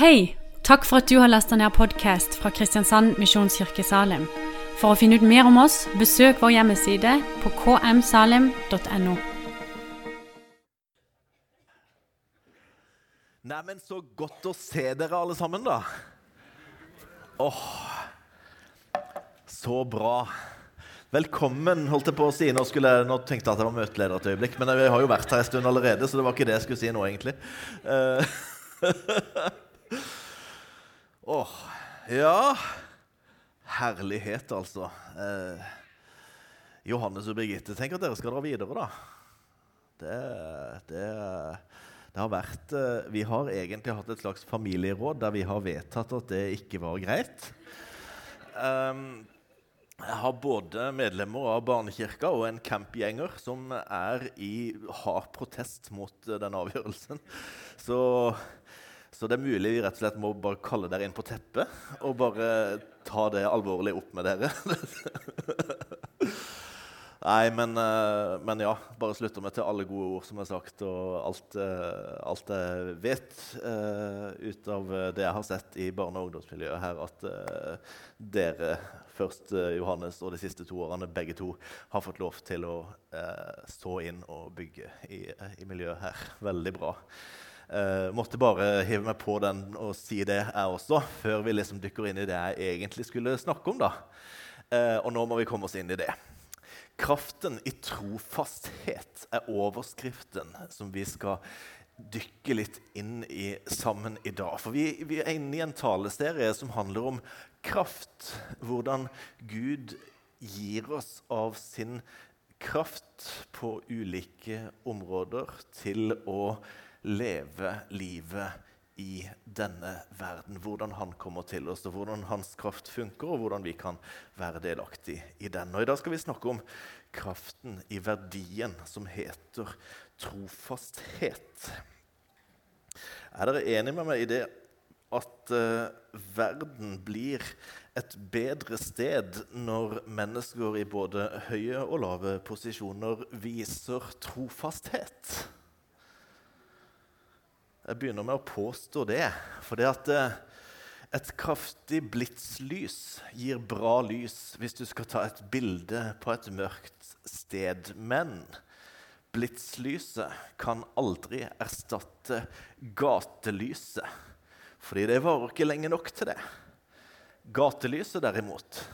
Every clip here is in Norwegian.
Hei! Takk for at du har lasta ned podkast fra Kristiansand Misjonskirke Salim. For å finne ut mer om oss, besøk vår hjemmeside på kmsalim.no. Neimen, så godt å se dere alle sammen, da. Åh, så bra. Velkommen, holdt jeg på å si. Nå, skulle nå tenkte jeg at jeg var møteleder et øyeblikk, men jeg har jo vært her en stund allerede, så det var ikke det jeg skulle si nå, egentlig. Eh, Åh, ja Herlighet, altså. Eh, Johannes og Birgitte, tenk at dere skal dra videre, da. Det, det, det har vært eh, Vi har egentlig hatt et slags familieråd der vi har vedtatt at det ikke var greit. Um, jeg har både medlemmer av barnekirka og en campgjenger som er i hard protest mot den avgjørelsen. Så så det er mulig vi rett og slett må bare kalle dere inn på teppet og bare ta det alvorlig opp med dere. Nei, men, eh, men, ja. Bare slutter meg til alle gode ord som er sagt, og alt, eh, alt jeg vet uh, ut av det jeg har sett i barne- og ungdomsmiljøet her, at dere, først Johannes og de siste to årene, begge to, har fått lov til å stå inn og bygge i, i miljøet her. Veldig bra. Uh, måtte bare hive meg på den og si det, jeg også, før vi liksom dykker inn i det jeg egentlig skulle snakke om. da. Uh, og nå må vi komme oss inn i det. Kraften i trofasthet er overskriften som vi skal dykke litt inn i sammen i dag. For vi, vi er inne i en taleserie som handler om kraft. Hvordan Gud gir oss av sin kraft på ulike områder til å leve livet i denne verden. Hvordan han kommer til oss, og hvordan hans kraft funker, og hvordan vi kan være delaktig i den. Og I dag skal vi snakke om kraften i verdien som heter trofasthet. Er dere enige med meg i det at uh, verden blir et bedre sted når mennesker i både høye og lave posisjoner viser trofasthet? Jeg begynner med å påstå det. For det at eh, et kraftig blitslys gir bra lys hvis du skal ta et bilde på et mørkt sted. Men blitslyset kan aldri erstatte gatelyset. Fordi det varer ikke lenge nok til det. Gatelyset, derimot,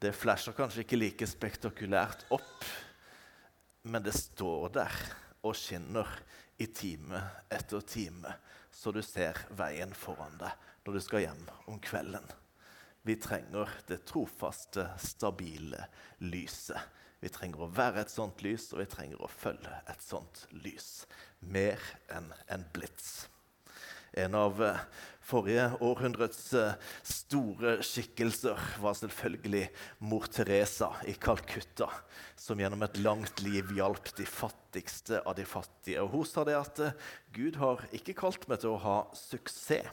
det flasher kanskje ikke like spektakulært opp, men det står der og skinner i time etter time, så du ser veien foran deg når du skal hjem om kvelden. Vi trenger det trofaste, stabile lyset. Vi trenger å være et sånt lys, og vi trenger å følge et sånt lys. Mer enn en blits. En av eh, forrige århundrets eh, store skikkelser var selvfølgelig mor Teresa i Calcutta, som gjennom et langt liv hjalp de fattigste av de fattige. Og hun sa det at eh, Gud har ikke kalt meg til å ha suksess.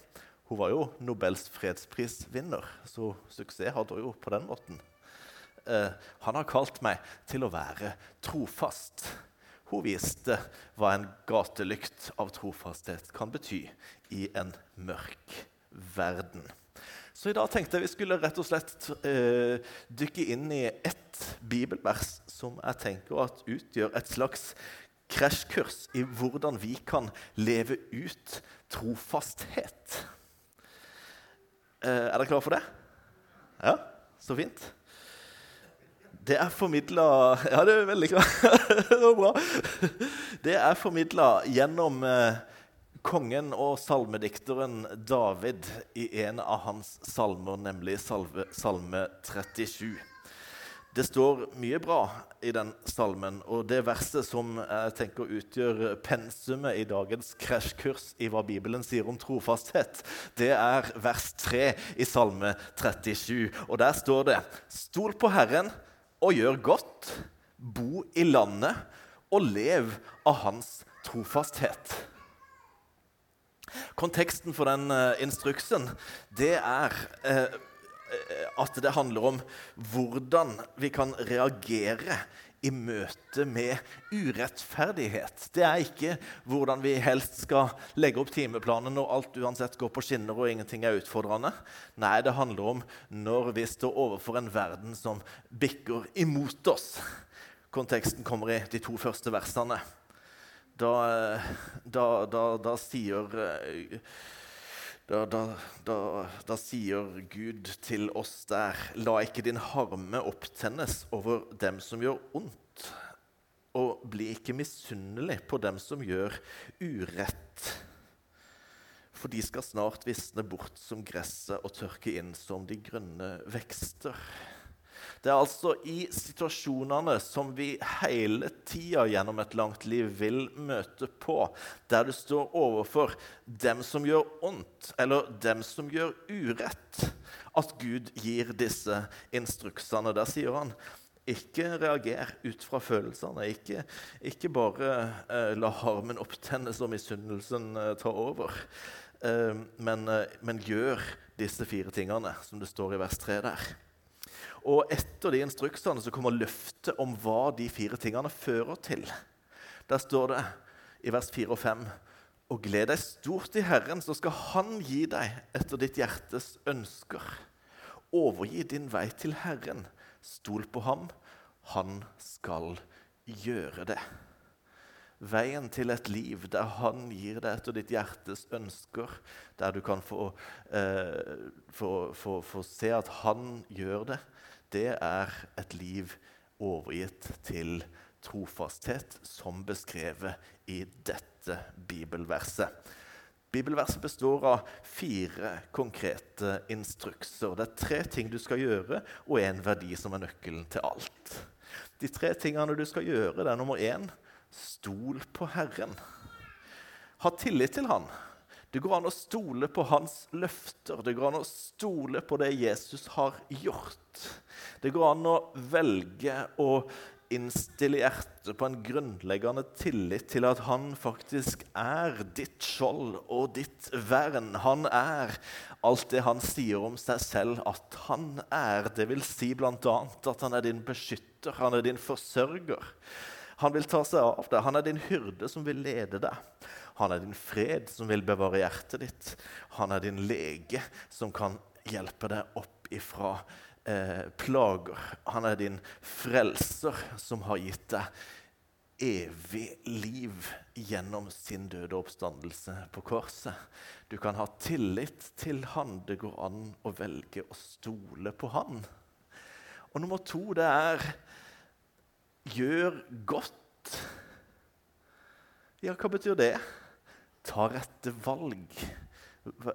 Hun var jo Nobels fredsprisvinner, så suksess hadde hun jo på den måten. han har kalt meg til å være trofast. Hun viste hva en gatelykt av trofasthet kan bety i en mørk verden. Så i dag tenkte jeg vi skulle rett og slett eh, dykke inn i ett bibelvers som jeg tenker at utgjør et slags krasjkurs i hvordan vi kan leve ut trofasthet. Eh, er dere klare for det? Ja, så fint. Det er formidla Ja, det er veldig det bra. Det er formidla gjennom eh, kongen og salmedikteren David i en av hans salmer, nemlig salve, salme 37. Det står mye bra i den salmen, og det verset som jeg tenker utgjør pensumet i dagens krasjkurs i hva Bibelen sier om trofasthet, det er vers 3 i salme 37. Og der står det:" Stol på Herren og gjør godt, bo i landet og lev av hans trofasthet. Konteksten for den uh, instruksen det er uh, at det handler om hvordan vi kan reagere i møte med urettferdighet. Det er ikke hvordan vi helst skal legge opp timeplanen når alt uansett går på skinner og ingenting er utfordrende. Nei, det handler om når vi står overfor en verden som bikker imot oss. Konteksten kommer i de to første versene. Da, da, da, da sier da, da, da, da, sier Gud til oss der La ikke din harme opptennes over dem som gjør ondt, og bli ikke misunnelig på dem som gjør urett. For de skal snart visne bort som gresset og tørke inn som de grønne vekster. Det er altså i situasjonene som vi hele tida gjennom et langt liv vil møte på, der du står overfor dem som gjør ondt, eller dem som gjør urett, at Gud gir disse instruksene. Der sier han ikke reager ut fra følelsene. Ikke, ikke bare eh, la harmen opptennes og misunnelsen eh, ta over. Eh, men, eh, men gjør disse fire tingene, som det står i vers 3 der. Og etter de instruksene så kommer løftet om hva de fire tingene fører til. Der står det i vers 4 og 5.: Og gled deg stort i Herren, så skal Han gi deg etter ditt hjertes ønsker. Overgi din vei til Herren. Stol på ham. Han skal gjøre det. Veien til et liv der Han gir deg etter ditt hjertes ønsker, der du kan få, eh, få, få, få se at Han gjør det, det er et liv overgitt til trofasthet, som beskrevet i dette bibelverset. Bibelverset består av fire konkrete instrukser. Det er tre ting du skal gjøre, og én verdi som er nøkkelen til alt. De tre tingene du skal gjøre, det er nummer én stol på Herren. Ha tillit til Han. Det går an å stole på hans løfter. Det går an å stole på det Jesus har gjort. Det går an å velge å innstille hjertet på en grunnleggende tillit til at han faktisk er ditt skjold og ditt vern. Han er alt det han sier om seg selv at han er. Det vil si bl.a. at han er din beskytter, han er din forsørger. Han vil ta seg av deg. Han er din hyrde som vil lede deg. Han er din fred som vil bevare hjertet ditt. Han er din lege som kan hjelpe deg opp ifra eh, plager. Han er din frelser som har gitt deg evig liv gjennom sin døde oppstandelse på korset. Du kan ha tillit til han. Det går an å velge å stole på han. Og nummer to, det er gjør godt. Ja, hva betyr det? Ta rette valg.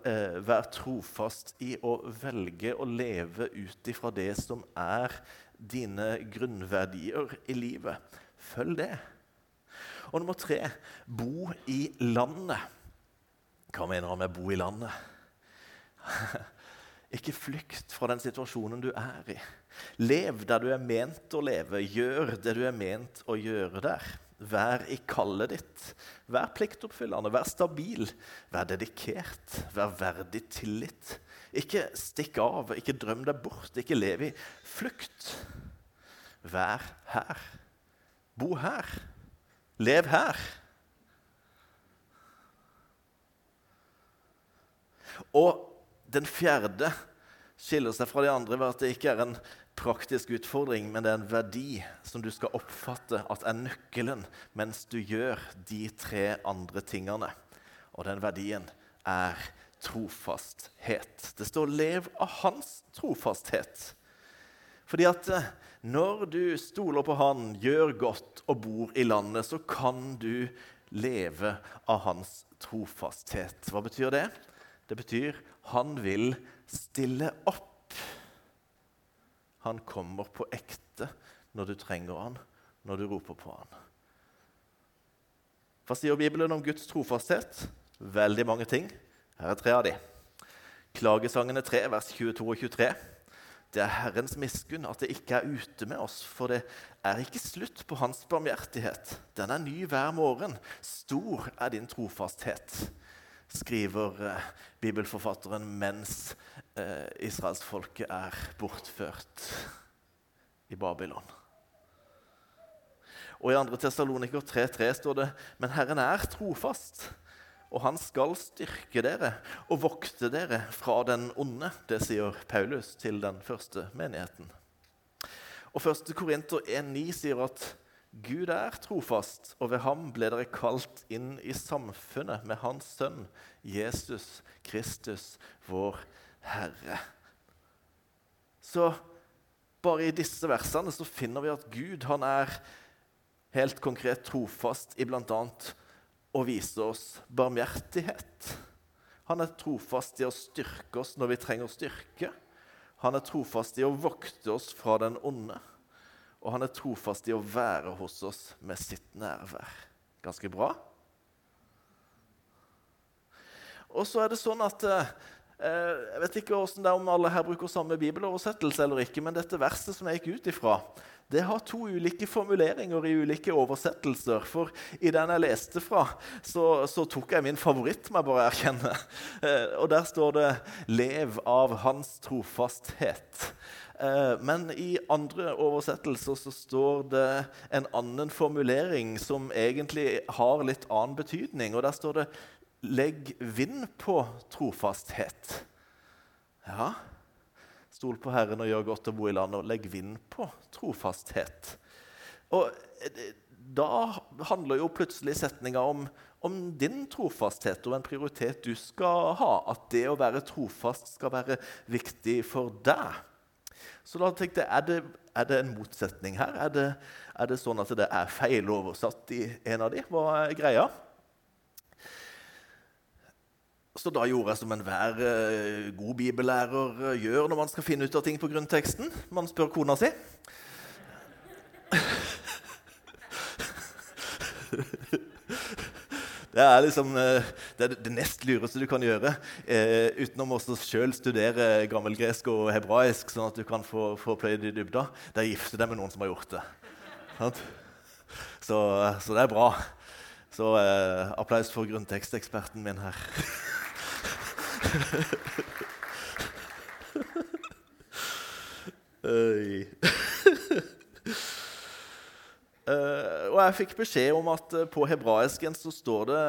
Eh, vær trofast i å velge å leve ut ifra det som er dine grunnverdier i livet. Følg det. Og nummer tre bo i landet. Hva mener han med 'bo i landet'? Ikke flykt fra den situasjonen du er i. Lev der du er ment å leve. Gjør det du er ment å gjøre der. Vær i kallet ditt. Vær pliktoppfyllende, vær stabil, vær dedikert, vær verdig tillit. Ikke stikk av, ikke drøm deg bort, ikke lev i flukt. Vær her. Bo her. Lev her. Og den fjerde skiller seg fra de andre ved at det ikke er en praktisk utfordring, men det er en verdi som du skal oppfatte at er nøkkelen mens du gjør de tre andre tingene. Og den verdien er trofasthet. Det står 'lev av hans trofasthet'. Fordi at eh, når du stoler på Han, gjør godt og bor i landet, så kan du leve av hans trofasthet. Hva betyr det? Det betyr han vil stille opp. Han kommer på ekte når du trenger han, når du roper på han. Hva sier Bibelen om Guds trofasthet? Veldig mange ting. Her er tre av de. Klagesangene 3, vers 22 og 23. Det er Herrens miskunn at det ikke er ute med oss, for det er ikke slutt på Hans barmhjertighet. Den er ny hver morgen. Stor er din trofasthet skriver eh, bibelforfatteren mens eh, israelsfolket er bortført i Babylon. Og i 2. Tessaloniker 3,3 står det Men Herren er trofast, og han skal styrke dere og vokte dere fra den onde. Det sier Paulus til den første menigheten. Og 1. Korinter 1,9 sier at Gud er trofast, og ved ham ble dere kalt inn i samfunnet med Hans Sønn, Jesus Kristus, vår Herre. Så bare i disse versene så finner vi at Gud han er helt konkret trofast i bl.a. å vise oss barmhjertighet. Han er trofast i å styrke oss når vi trenger styrke. Han er trofast i å vokte oss fra den onde. Og han er trofast i å være hos oss med sitt nærvær. Ganske bra. Og så er det sånn at eh, Jeg vet ikke det er om alle her bruker samme bibeloversettelse eller ikke, men dette verset som jeg gikk ut ifra, det har to ulike formuleringer i ulike oversettelser. For i den jeg leste fra, så, så tok jeg min favoritt, må jeg bare erkjenne. Eh, og der står det 'Lev av hans trofasthet'. Eh, men i andre oversettelser så står det en annen formulering som egentlig har litt annen betydning. Og der står det 'Legg vind på trofasthet'. Ja, Stol på Herren og gjør godt å bo i landet, og legg vind på trofasthet. Og eh, Da handler jo plutselig setninga om, om, din trofasthet og en prioritet du skal ha. At det å være trofast skal være viktig for deg. Så da tenkte jeg, er det, er det en motsetning her? Er det, er det sånn at det er feiloversatt i en av de? Hva er greia? Så da gjorde jeg som enhver uh, god bibellærer uh, gjør når man skal finne ut av ting på grunnteksten. Man spør kona si. Det er liksom uh, det, er det nest lureste du kan gjøre, utenom å sjøl studere gammelgresk og hebraisk, sånn at du kan få, få pløyd i dybda. Det er å gifte deg med noen som har gjort det. Så, så, det er bra. Så applaus for grunnteksteksperten min her. Uh, og jeg fikk beskjed om at uh, på hebraisken så står det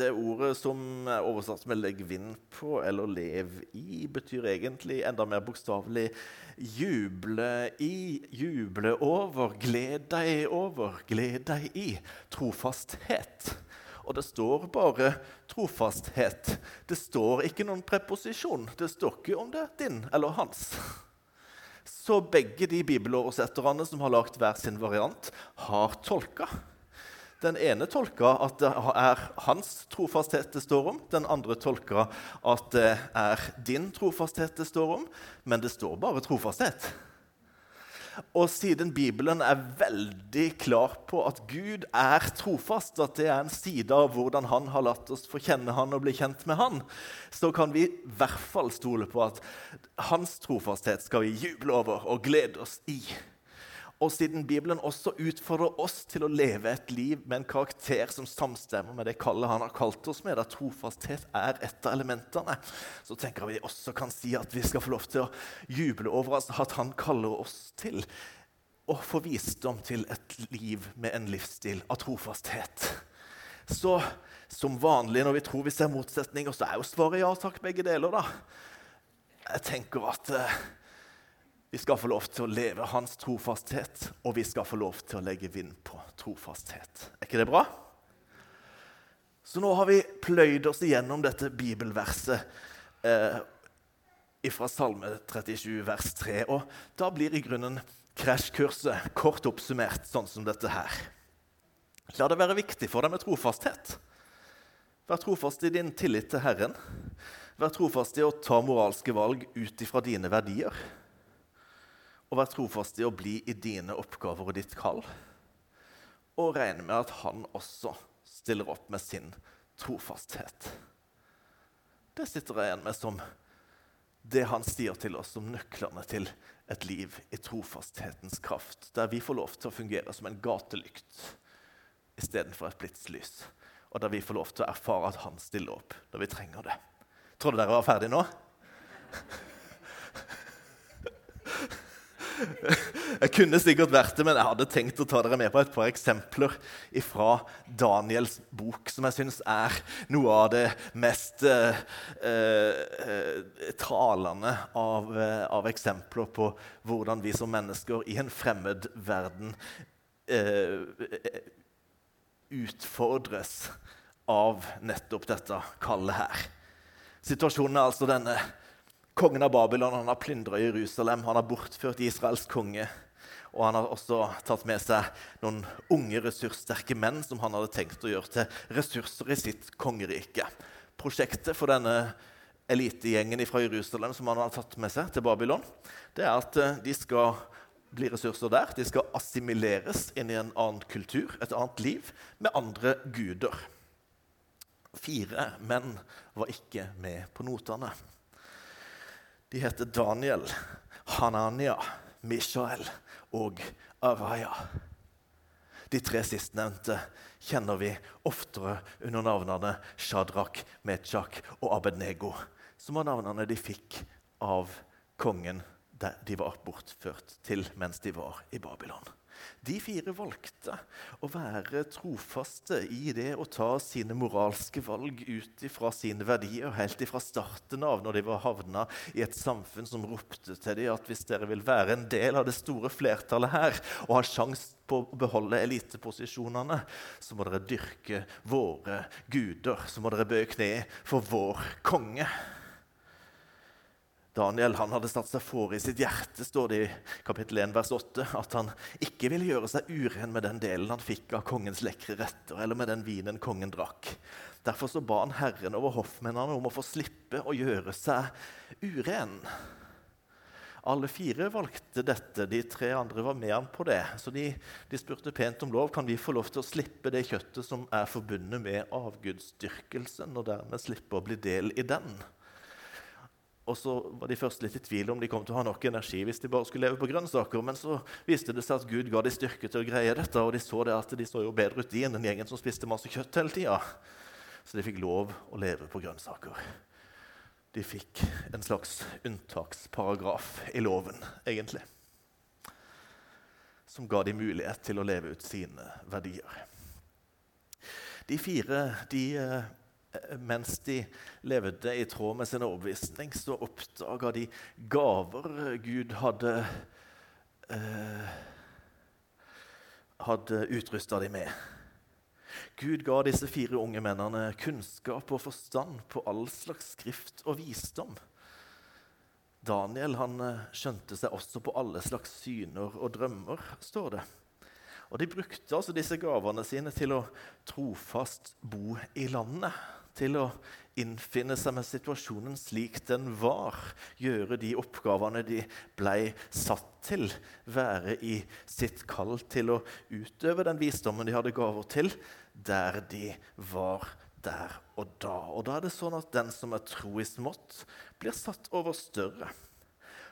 det ordet som er oversatt med 'legg vind på' eller 'lev i', betyr egentlig enda mer bokstavelig 'juble i', 'juble over', 'gled deg over', 'gled deg i'. Trofasthet. Og det står bare trofasthet. Det står ikke noen preposisjon. Det står ikke om det er din eller hans. Så begge de bibeloversetterne som har lagd hver sin variant, har tolka. Den ene tolka at det er hans trofasthet det står om. Den andre tolka at det er din trofasthet det står om. Men det står bare trofasthet. Og siden Bibelen er veldig klar på at Gud er trofast, at det er en side av hvordan han har latt oss få kjenne han og bli kjent med han, så kan vi i hvert fall stole på at hans trofasthet skal vi juble over og glede oss i. Og siden Bibelen også utfordrer oss til å leve et liv med en karakter som samstemmer med det kallet han har kalt oss med, der trofasthet er et av elementene, så tenker jeg vi også kan si at vi skal få lov til å juble over at han kaller oss til å få visdom til et liv med en livsstil av trofasthet. Så som vanlig når vi tror vi ser motsetninger, så er jo svaret ja takk, begge deler, da. Jeg tenker at uh, vi skal få lov til å leve hans trofasthet, og vi skal få lov til å legge vind på trofasthet. Er ikke det bra? Så nå har vi pløyd oss igjennom dette bibelverset eh, fra Salme 37, vers 3. Og da blir i grunnen krasjkurset kort oppsummert sånn som dette her. La det være viktig for deg med trofasthet. Vær trofast i din tillit til Herren. Vær trofast i å ta moralske valg ut ifra dine verdier og vær trofast i å bli i dine oppgaver og ditt kall. Og regne med at han også stiller opp med sin trofasthet. Det sitter jeg igjen med som det han sier til oss som nøklene til et liv i trofasthetens kraft, der vi får lov til å fungere som en gatelykt istedenfor et blitslys, og der vi får lov til å erfare at han stiller opp når vi trenger det. Trodde dere var ferdig nå? Jeg kunne sikkert vært det, men jeg hadde tenkt å ta dere med på et par eksempler fra Daniels bok, som jeg syns er noe av det mest eh, eh, talende av, eh, av, eksempler på hvordan vi som mennesker i en fremmed verden eh, utfordres av nettopp dette kallet her. Situasjonen er altså denne. Kongen av Babylon han har plyndra Jerusalem, han har bortført Israels konge. Og han har også tatt med seg noen unge, ressurssterke menn som han hadde tenkt å gjøre til ressurser i sitt kongerike. Prosjektet for denne elitegjengen fra Jerusalem som han har tatt med seg til Babylon, det er at eh, de skal bli ressurser der. De skal assimileres inn i en annen kultur, et annet liv, med andre guder. Fire menn var ikke med på notene. De heter Daniel, Hanania, Mishael og Araya. De tre sistnevnte kjenner vi oftere under navnene Shadrach, Mechak og Abednego, som var navnene de fikk av kongen de var bortført til mens de var i Babylon. De fire valgte å være trofaste i det å ta sine moralske valg ut fra sine verdier helt fra starten av, når de var havna i et samfunn som ropte til dem at hvis dere vil være en del av det store flertallet her og ha sjanse på å beholde eliteposisjonene, så må dere dyrke våre guder. Så må dere bøye kne for vår konge. Daniel han hadde satt seg for i sitt hjerte står det i kapittel 1, vers 8, at han ikke ville gjøre seg uren med den delen han fikk av kongens lekre retter, eller med den vinen kongen drakk. Derfor så ba han Herren over hoffmennene om å få slippe å gjøre seg uren. Alle fire valgte dette. De tre andre var med han på det. Så de, de, spurte pent om lov. Kan vi få lov til å slippe det kjøttet som er forbundet med avgudsdyrkelsen, og dermed slippe å bli del i den? Og så var de først litt i tvil om de kom til å ha nok energi hvis de bare skulle leve på grønnsaker. Men så viste det seg at Gud ga de styrke til å greie dette, og de så det at de så jo bedre ut de enn den gjengen som spiste masse kjøtt hele tida. Så de fikk lov å leve på grønnsaker. De fikk en slags unntaksparagraf i loven, egentlig. Som ga de mulighet til å leve ut sine verdier. De fire de eh, mens de levde i tråd med sin overbevisning, så oppdaga de gaver Gud hadde eh, hadde utrusta dem med. Gud ga disse fire unge mennene kunnskap og forstand på all slags skrift og visdom. Daniel han eh, skjønte seg også på alle slags syner og drømmer, står det. Og De brukte altså disse gavene sine til å trofast bo i landet til å innfinne seg med situasjonen slik den var, gjøre de oppgavene de blei satt til, være i sitt kall til å utøve den visdommen de hadde gaver til, der de var der og da. Og da er det sånn at den som er tro i smått, blir satt over større.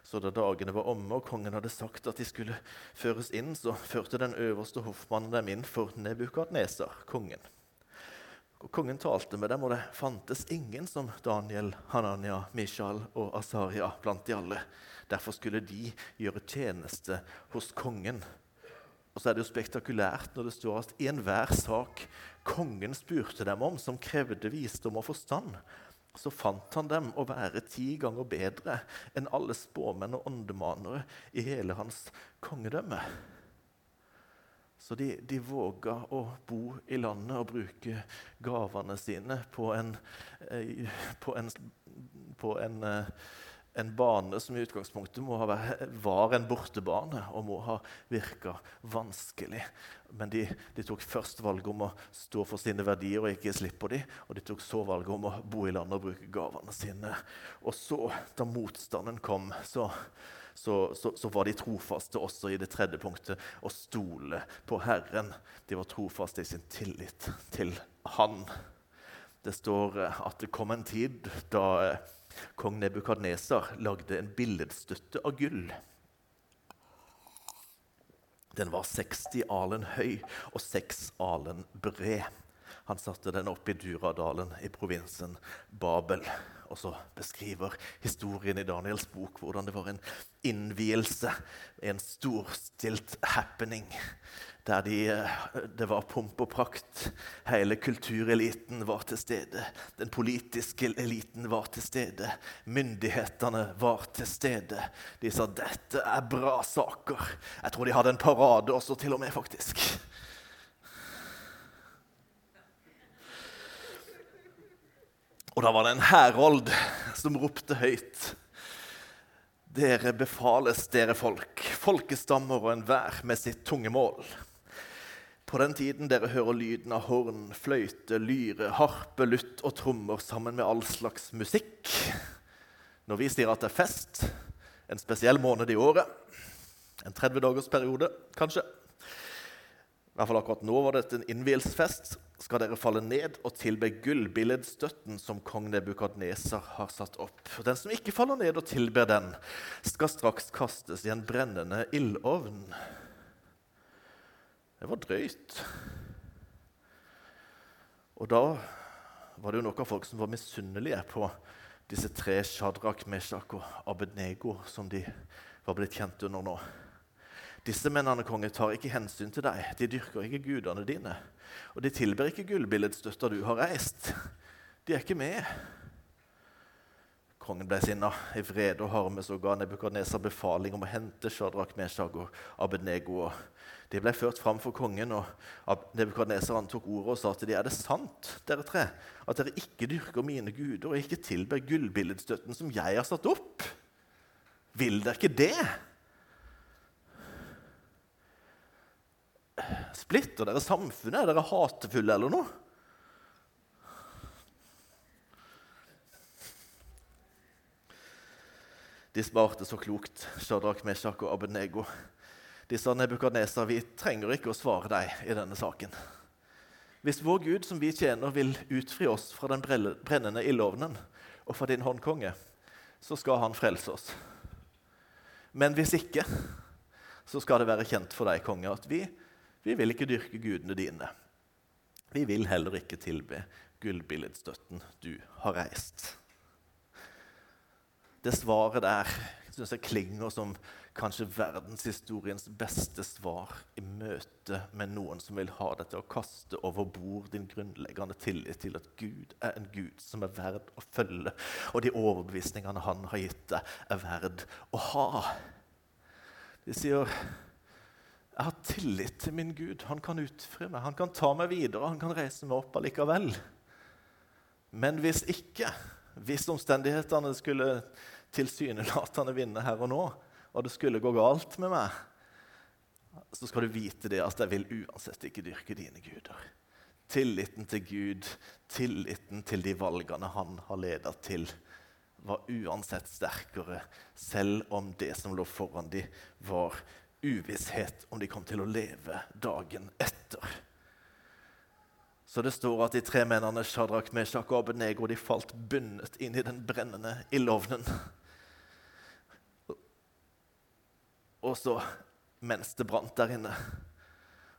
Så da dagene var omme og kongen hadde sagt at de skulle føres inn, så førte den øverste hoffmannen dem inn for Nebukadneser, kongen. Og Kongen talte med dem, og det fantes ingen som Daniel, Hanania, Mishal og Asaria blant de alle. Derfor skulle de gjøre tjeneste hos kongen. Og så er det jo spektakulært når det står at i enhver sak kongen spurte dem om, som krevde visdom og forstand, så fant han dem å være ti ganger bedre enn alle spåmenn og åndemanere i hele hans kongedømme. Så de, de våga å bo i landet og bruke gavene sine på en, eh, på en, på en, eh, en bane som i utgangspunktet vært, var en bortebane og må ha virka vanskelig. Men de, de, tok først valget om å stå for sine verdier og ikke slippe på dem. Og de tok så valget om å bo i landet og bruke gavene sine. Og så, da motstanden kom, så så, så, så, var de trofaste også i det tredje punktet å stole på Herren. De var trofaste i sin tillit til Han. Det står eh, at det kom en tid da eh, kong Nebukadneser lagde en billedstøtte av gull. Den var 60 alen høy og 6 alen bred. Han satte den opp i Duradalen i provinsen Babel. Og så beskriver historien i Daniels bok hvordan det var en innvielse, en storstilt happening. Der de, det var pomp og prakt. Hele kultureliten var til stede. Den politiske eliten var til stede. Myndighetene var til stede. De sa dette er bra saker. Jeg tror de hadde en parade også, til og med, faktisk. Og da var det en herold som ropte høyt. Dere befales, dere folk, folkestammer og enhver med sitt tunge mål. På den tiden dere hører lyden av horn, fløyte, lyre, harpe, lutt og trommer sammen med all slags musikk. Når vi sier at det er fest, en spesiell måned i året, en 30-dagersperiode kanskje, i hvert fall akkurat nå var det en innvielsesfest, skal dere falle ned og tilbe gullbilledstøtten som kong Nebukadneser har satt opp. Den som ikke faller ned og tilber den, skal straks kastes i en brennende ildovn. Det var drøyt. Og da var det jo noen av folk som var misunnelige på disse tre Shadrach, Meshach og Abednego, som de var blitt kjent under nå. Disse mennene konge, tar ikke hensyn til deg. De dyrker ikke gudene dine. Og de tilber ikke gullbilledstøtta du har reist. De er ikke med. Kongen ble sinna. I vrede og harme så ga Nebukadneser befaling om å hente Shadrach, Meshach og Abednego. De ble ført fram for kongen, og Nebukadneser antok ordet og sa til dem, er det sant, dere tre, at dere ikke dyrker mine guder og ikke tilber gullbilledstøtten som jeg har satt opp? Vil dere ikke det? Splitter dere samfunnet? Er dere hatefulle eller noe? De svarte så klokt, Shadrach, Meshach og Abednego. De sa Nebukadneser, vi trenger ikke å svare deg i denne saken. Hvis vår Gud som vi tjener, vil utfri oss fra den brennende ildovnen og fra din hånd, konge, så skal han frelse oss. Men hvis ikke, så skal det være kjent for deg, konge, at vi vi vil ikke dyrke gudene dine. Vi vil heller ikke tilbe gullbilledstøtten du har reist. Det svaret der synes jeg klinger som kanskje verdenshistoriens beste svar i møte med noen som vil ha deg til å kaste over bord din grunnleggende tillit til at Gud er en Gud som er verd å følge, og de overbevisningene han har gitt deg, er verd å ha. De sier jeg har tillit til min Gud. Han kan utfri meg, han kan ta meg videre, han kan reise meg opp allikevel. Men hvis ikke, hvis omstendighetene skulle tilsynelatende vinne her og nå, og det skulle gå galt med meg, så skal du vite det at jeg vil uansett ikke dyrke dine guder. Tilliten til Gud, tilliten til de valgene han har ledet til, var uansett sterkere, selv om det som lå foran dem, var uvisshet om de kom til å leve dagen etter. Så det står at de tre mennene Shadrach, Meshach og Abednego de falt bundet inn i den brennende ildovnen. Og så, mens det brant der inne,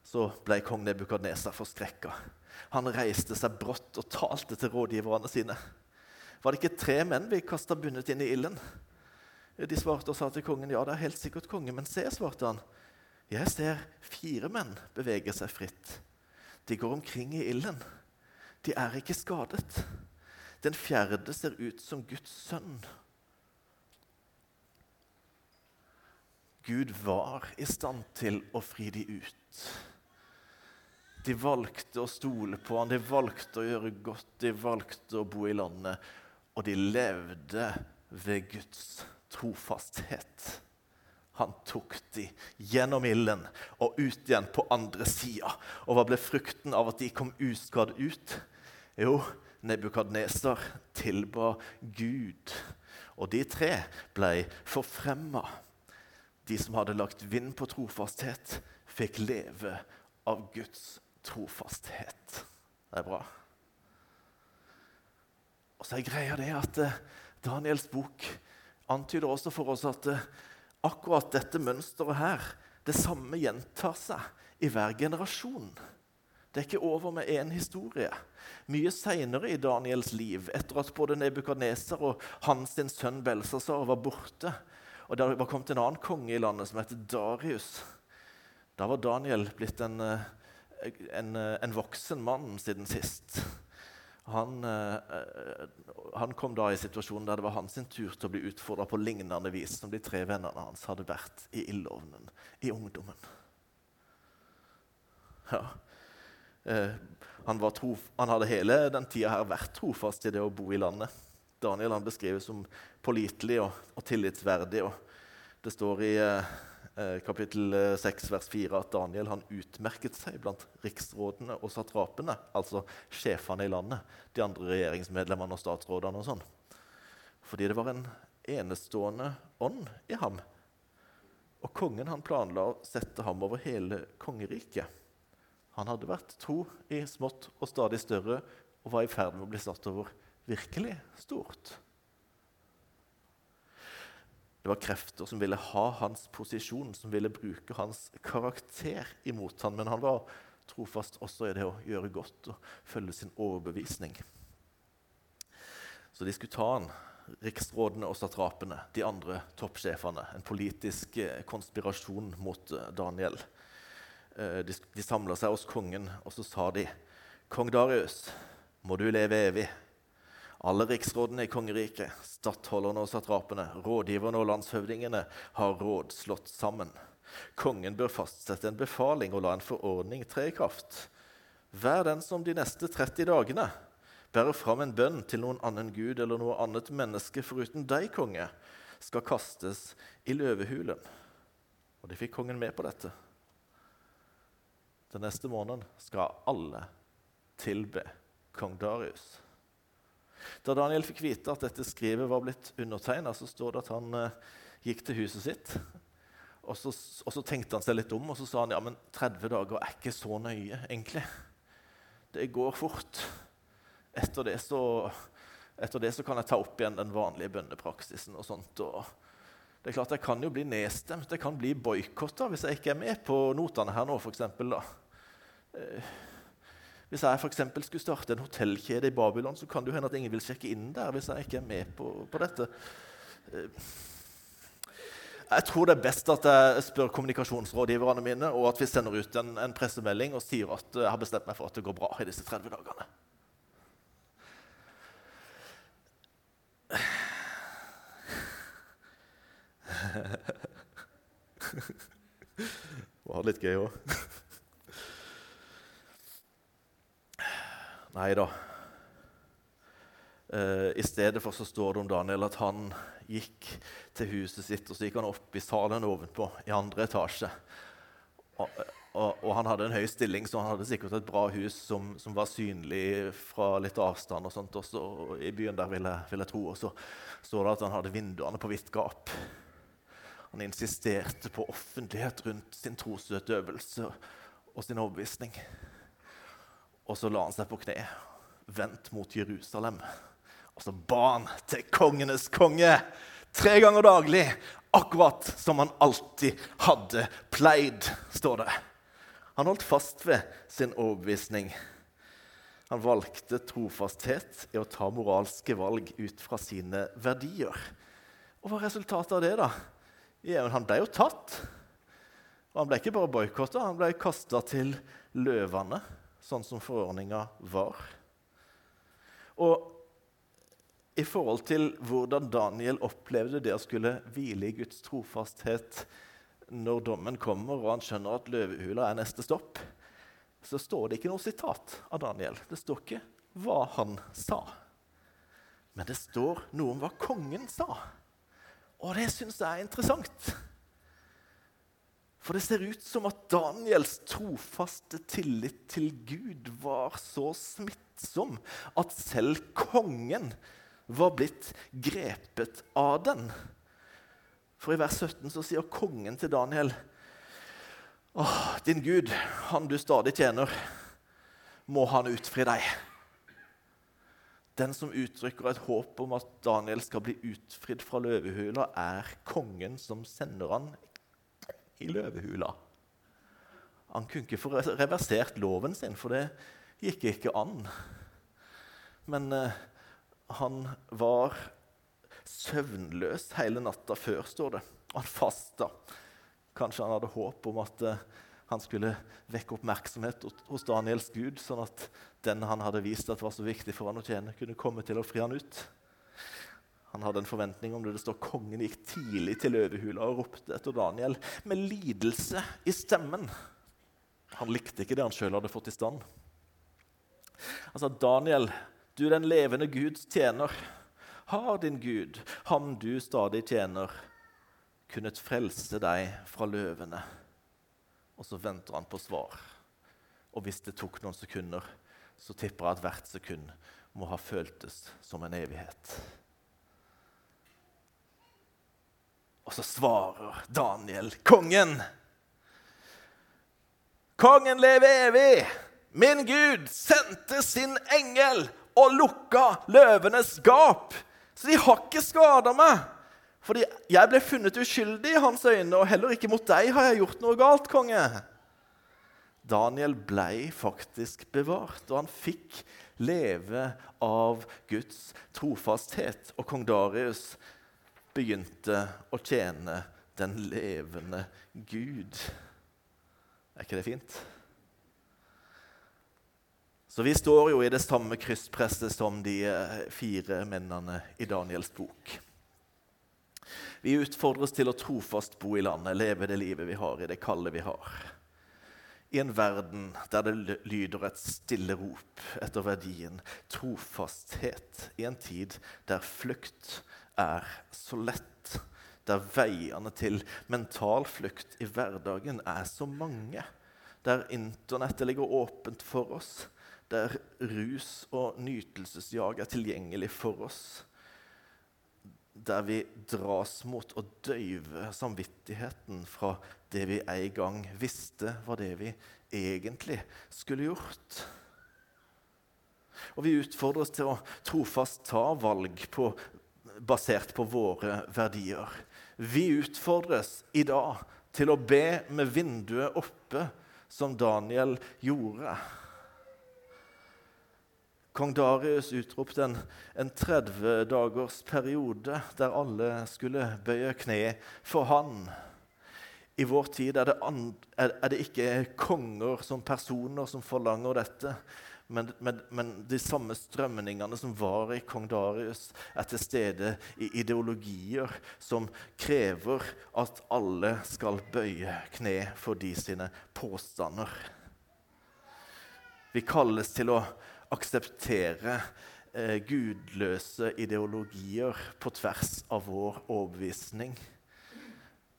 så ble kong Nebukadnesa forskrekka. Han reiste seg brått og talte til rådgiverne sine. Var det ikke tre menn vi kasta bundet inn i ilden? De svarte og sa til kongen ja, det er helt sikkert konge, men se, svarte han. Jeg ser fire menn bevege seg fritt. De går omkring i ilden. De er ikke skadet. Den fjerde ser ut som Guds sønn. Gud var i stand til å fri de ut. De valgte å stole på han, de valgte å gjøre godt, de valgte å bo i landet. Og de levde ved Guds trofasthet. Han tok de gjennom ilden og ut igjen på andre sida. Og hva ble frukten av at de kom uskadd ut? Jo, Nebukadneser tilba Gud. Og de tre ble forfremma. De som hadde lagt vind på trofasthet, fikk leve av Guds trofasthet. Det er bra. Og så er greia det at eh, Daniels bok antyder også for oss at eh, akkurat dette mønsteret her, det samme gjentar seg i hver generasjon. Det er ikke over med én historie. Mye seinere i Daniels liv, etter at både Nebukadneser og hans sønn Belsasar var borte, og det var kommet en annen konge i landet som het Darius, da var Daniel blitt en, eh, en, eh, en voksen mann siden sist. Han, eh, han, kom da i situasjonen der det var hans tur til å bli utfordra på lignende vis som de tre vennene hans hadde vært i ildovnen i ungdommen. Ja. Eh, han, trof, han, hadde hele den tida her vært trofast i det å bo i landet. Daniel han beskrives som pålitelig og, og tillitsverdig. Og det står i eh, Eh, kapittel 6 eh, vers 4 at Daniel han utmerket seg blant riksrådene og satrapene, altså sjefene i landet, de andre regjeringsmedlemmene og statsrådene og sånn. Fordi det var en enestående ånd i ham. Og kongen han planla å sette ham over hele kongeriket. Han hadde vært tro i smått og stadig større og var i ferd med å bli satt over virkelig stort. Det var krefter som ville ha hans posisjon, som ville bruke hans karakter imot han, Men han var trofast også i det å gjøre godt og følge sin overbevisning. Så de skulle ta han, riksrådene og satrapene, de andre toppsjefene. En politisk eh, konspirasjon mot eh, Daniel. Eh, de, de samla seg hos kongen, og så sa de, 'Kong Darius, må du leve evig.' Alle riksrådene i kongeriket, stattholderne og satrapene, rådgiverne og landshøvdingene har råd slått sammen. Kongen bør fastsette en befaling og la en forordning tre i kraft. Hver den som de neste 30 dagene bærer fram en bønn til noen annen gud eller noe annet menneske foruten deg, konge, skal kastes i løvehulen. Og de fikk kongen med på dette. Den neste måneden skal alle tilbe kong Darius. Da Daniel fikk vite at dette skrivet var blitt undertegna, så står det at han eh, gikk til huset sitt. Og så, og så, tenkte han seg litt om og så sa han, ja, men 30 dager er ikke så nøye, egentlig. Det går fort. Etter det så, etter det så kan jeg ta opp igjen den vanlige bønnepraksisen. og sånt. Og det er klart Jeg kan jo bli nedstemt, jeg kan bli boikotta hvis jeg ikke er med på notene her nå. Eh, hvis jeg for skulle starte en hotellkjede i Babylon, så kan det jo hende at ingen vil sjekke inn der hvis jeg ikke er med på, på dette. Eh, jeg tror det er best at jeg spør kommunikasjonsrådgiverne mine, og at vi sender ut en, en pressemelding og sier at jeg har bestemt meg for at det går bra i disse 30 dagene. Det var litt gøy òg. Nei da. Uh, I stedet for så står det om Daniel at han gikk til huset sitt og så gikk han opp i salen ovenpå, i andre etasje. Og, og, og, han hadde en høy stilling, så han hadde sikkert et bra hus som, som var synlig fra litt avstand. og sånt også, I byen der, vil jeg, vil jeg tro. Og så står det at han hadde vinduene på vidt gap. Han insisterte på offentlighet rundt sin trosutøvelse og sin overbevisning. Og så la han seg på kne, vendt mot Jerusalem. Og så ba han til kongenes konge tre ganger daglig, akkurat som han alltid hadde pleid, står det. Han holdt fast ved sin overbevisning. Han valgte trofasthet i å ta moralske valg ut fra sine verdier. Og hva er resultatet av det, da? Ja, han ble jo tatt. Og han ble ikke bare boikotta, han ble kasta til løvene sånn som forordninga var. Og i forhold til hvordan Daniel opplevde det å skulle hvile i Guds trofasthet når dommen kommer og han skjønner at løvehula er neste stopp, så står det ikke noe sitat av Daniel. Det står ikke hva han sa. Men det står noe om hva kongen sa. Og det syns jeg er interessant. For det ser ut som at Daniels trofaste tillit til Gud var så smittsom at selv kongen var blitt grepet av den. For i vers 17 så sier kongen til Daniel Åh, din Gud, han du stadig tjener, må han utfri deg. Den som uttrykker et håp om at Daniel skal bli utfridd fra løvehula, er kongen som sender han i løvehula. Han kunne ikke få reversert loven sin, for det gikk ikke an. Men eh, han var søvnløs hele natta før, står det. Han fasta. Kanskje han hadde håp om at eh, han skulle vekke oppmerksomhet hos Daniels gud, sånn at den han hadde vist at var så viktig for han å tjene, kunne komme til å fri han ut. Han hadde en forventning om det. Det står kongen gikk tidlig til løvehula og ropte etter Daniel med lidelse i stemmen. Han likte ikke det han sjøl hadde fått i stand. Han sa, 'Daniel, du den levende Guds tjener. Har din Gud, ham du stadig tjener, kunnet frelse deg fra løvene?' Og så venter han på svar. Og hvis det tok noen sekunder, så tipper jeg at hvert sekund må ha føltes som en evighet. Og så svarer Daniel, kongen Kongen lever evig! Min Gud sendte sin engel og lukka løvenes gap. Så de har ikke skada meg. Fordi jeg ble funnet uskyldig i hans øyne, og heller ikke mot deg har jeg gjort noe galt, konge. Daniel ble faktisk bevart, og han fikk leve av Guds trofasthet. Og kong Darius begynte å tjene den levende Gud. Er ikke det fint? Så vi står jo i det samme krysspresset som de eh, fire mennene i Daniels bok. Vi utfordres til å trofast bo i landet, leve det livet vi har, i det kallet vi har. I en verden der det lyder et stille rop etter verdien trofasthet. I en tid der flukt er så lett der veiene til mental flukt i hverdagen er så mange. Der internettet ligger åpent for oss. Der rus og nytelsesjag er tilgjengelig for oss. Der vi dras mot å døyve samvittigheten fra det vi en gang visste var det vi egentlig skulle gjort. Og vi utfordres til å trofast ta valg på, basert på våre verdier. Vi utfordres i dag til å be med vinduet oppe, som Daniel gjorde. Kong Darius utropte en, en 30 dagers periode der alle skulle bøye kne for han. I vår tid er det, er det ikke konger som personer som forlanger dette, men, men, men, de samme strømningene som var i kong Darius, er til stede i ideologier som krever at alle skal bøye kne for de sine påstander. Vi kalles til å akseptere eh, gudløse ideologier på tvers av vår overbevisning.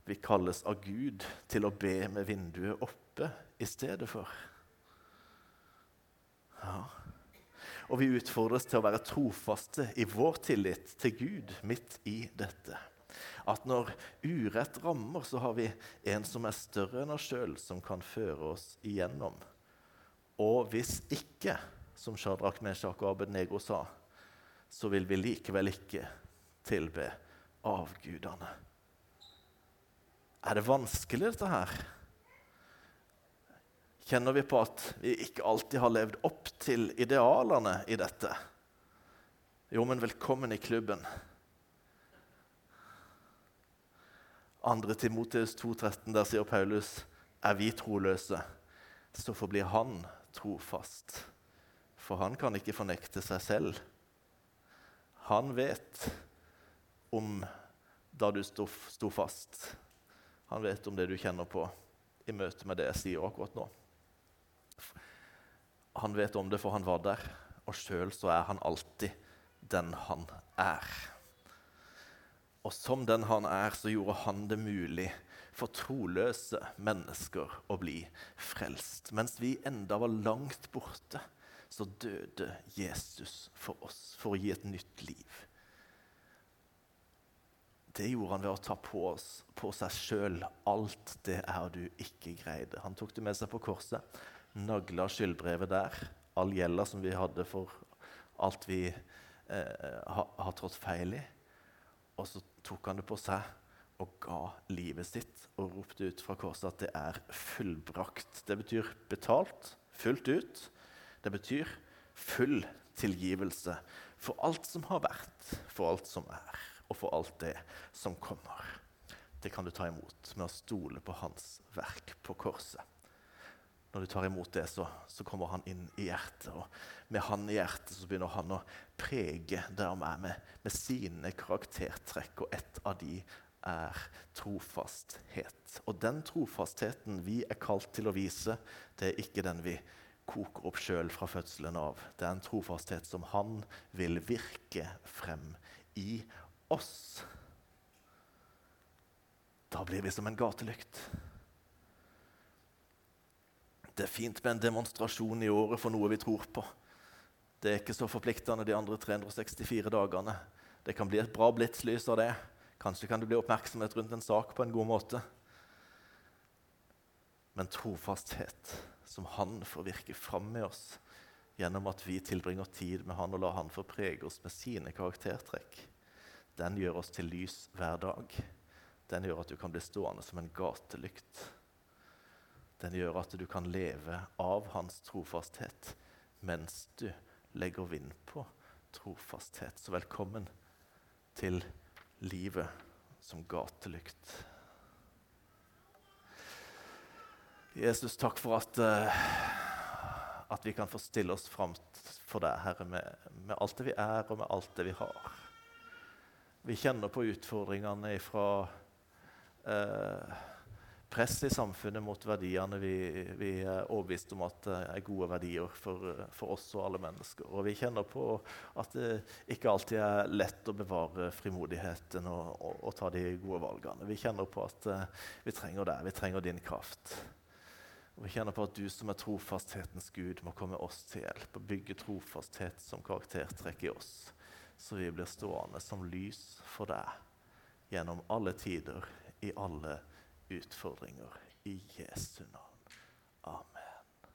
Vi kalles av Gud til å be med vinduet oppe i stedet for. Ja. Og vi utfordres til å være trofaste i vår tillit til Gud midt i dette. At når urett rammer, så har vi en som er større enn oss sjøl, som kan føre oss igjennom. Og hvis ikke, som Shadrach Meshach og Abednego sa, så vil vi likevel ikke tilbe avgudene. Er det vanskelig, dette her? Kjenner vi på at vi ikke alltid har levd opp til idealene i dette. Jo, men velkommen i klubben. 2. Timoteus 2,13, der sier Paulus, er vi troløse, så forblir han trofast. For han kan ikke fornekte seg selv. Han vet om da du sto, fast. Han vet om det du kjenner på i møte med det jeg sier akkurat nå. Han vet om det, for han var der. Og sjøl så er han alltid den han er. Og som den han er, så gjorde han det mulig for troløse mennesker å bli frelst. Mens vi enda var langt borte, så døde Jesus for oss for å gi et nytt liv. Det gjorde han ved å ta på, oss, på seg sjøl alt det er du ikke greide. Han tok det med seg på korset nagla skyldbrevet der. All gjelda som vi hadde for alt vi eh, har, har trådt feil i. Og så tok han det på seg og ga livet sitt og ropte ut fra korset at det er fullbrakt. Det betyr betalt fullt ut. Det betyr full tilgivelse for alt som har vært, for alt som er, og for alt det som kommer. Det kan du ta imot med å stole på hans verk på korset. Når du tar imot det, så, så, kommer han inn i hjertet. Og med han i hjertet så begynner han å prege der han er med, med sine karaktertrekk. Og et av de er trofasthet. Og den trofastheten vi er kalt til å vise, det er ikke den vi koker opp sjøl fra fødselen av. Det er en trofasthet som han vil virke frem i oss. Da blir vi som en gatelykt. Det er fint med en demonstrasjon i året for noe vi tror på. Det er ikke så forpliktende de andre 364 dagene. Det kan bli et bra blitslys av det. Kanskje kan det bli oppmerksomhet rundt en sak på en god måte. Men trofasthet, som Han får virke fram med oss gjennom at vi tilbringer tid med Han og lar Han få prege oss med sine karaktertrekk, den gjør oss til lys hver dag. Den gjør at du kan bli stående som en gatelykt den gjør at du kan leve av hans trofasthet mens du legger vind på trofasthet. Så velkommen til livet som gatelykt. Jesus, takk for at, uh, at vi kan få stille oss fram for deg, Herre, med, med, alt det vi er, og med alt det vi har. Vi kjenner på utfordringene fra uh, press i samfunnet mot verdiene vi, vi er overbevist om at er gode verdier for, for, oss og alle mennesker. Og vi kjenner på at det ikke alltid er lett å bevare frimodigheten og, og, og ta de gode valgene. Vi kjenner på at uh, vi trenger deg, vi trenger din kraft. Og vi kjenner på at du som er trofasthetens Gud, må komme oss til hjelp og bygge trofasthet som karaktertrekk i oss, så vi blir stående som lys for deg gjennom alle tider, i alle tider utfordringer. I Jesu navn. Amen.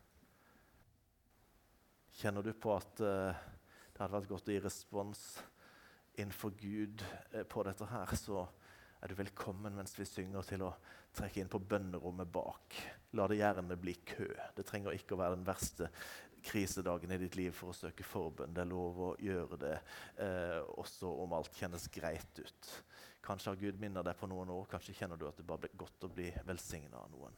Kjenner du på at uh, det hadde vært godt å gi respons innenfor Gud uh, på dette her, så er du velkommen mens vi synger, til å trekke inn på bønnerommet bak. La det gjerne bli kø. Det trenger ikke å være den verste krisedagen i ditt liv for å søke forbønn. Det er lov å gjøre det eh, også om alt kjennes greit ut. Kanskje har Gud minnet deg på noen år. Kanskje kjenner du at det bare blir godt å bli velsigna av noen.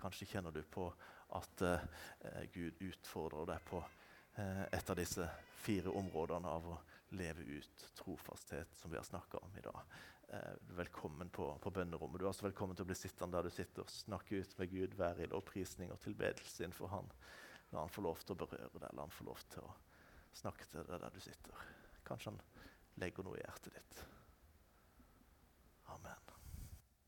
Kanskje kjenner du på at eh, Gud utfordrer deg på eh, et av disse fire områdene av å leve ut trofasthet, som vi har snakka om i dag. Eh, velkommen på, på bønnerommet. Du er også velkommen til å bli sittende der du sitter og snakke ut med Gud, være i lovprisning og tilbedelse innenfor Han. La han få lov til å berøre deg, la han få lov til å snakke til deg der du sitter. Kanskje han legger noe i hjertet ditt. Amen.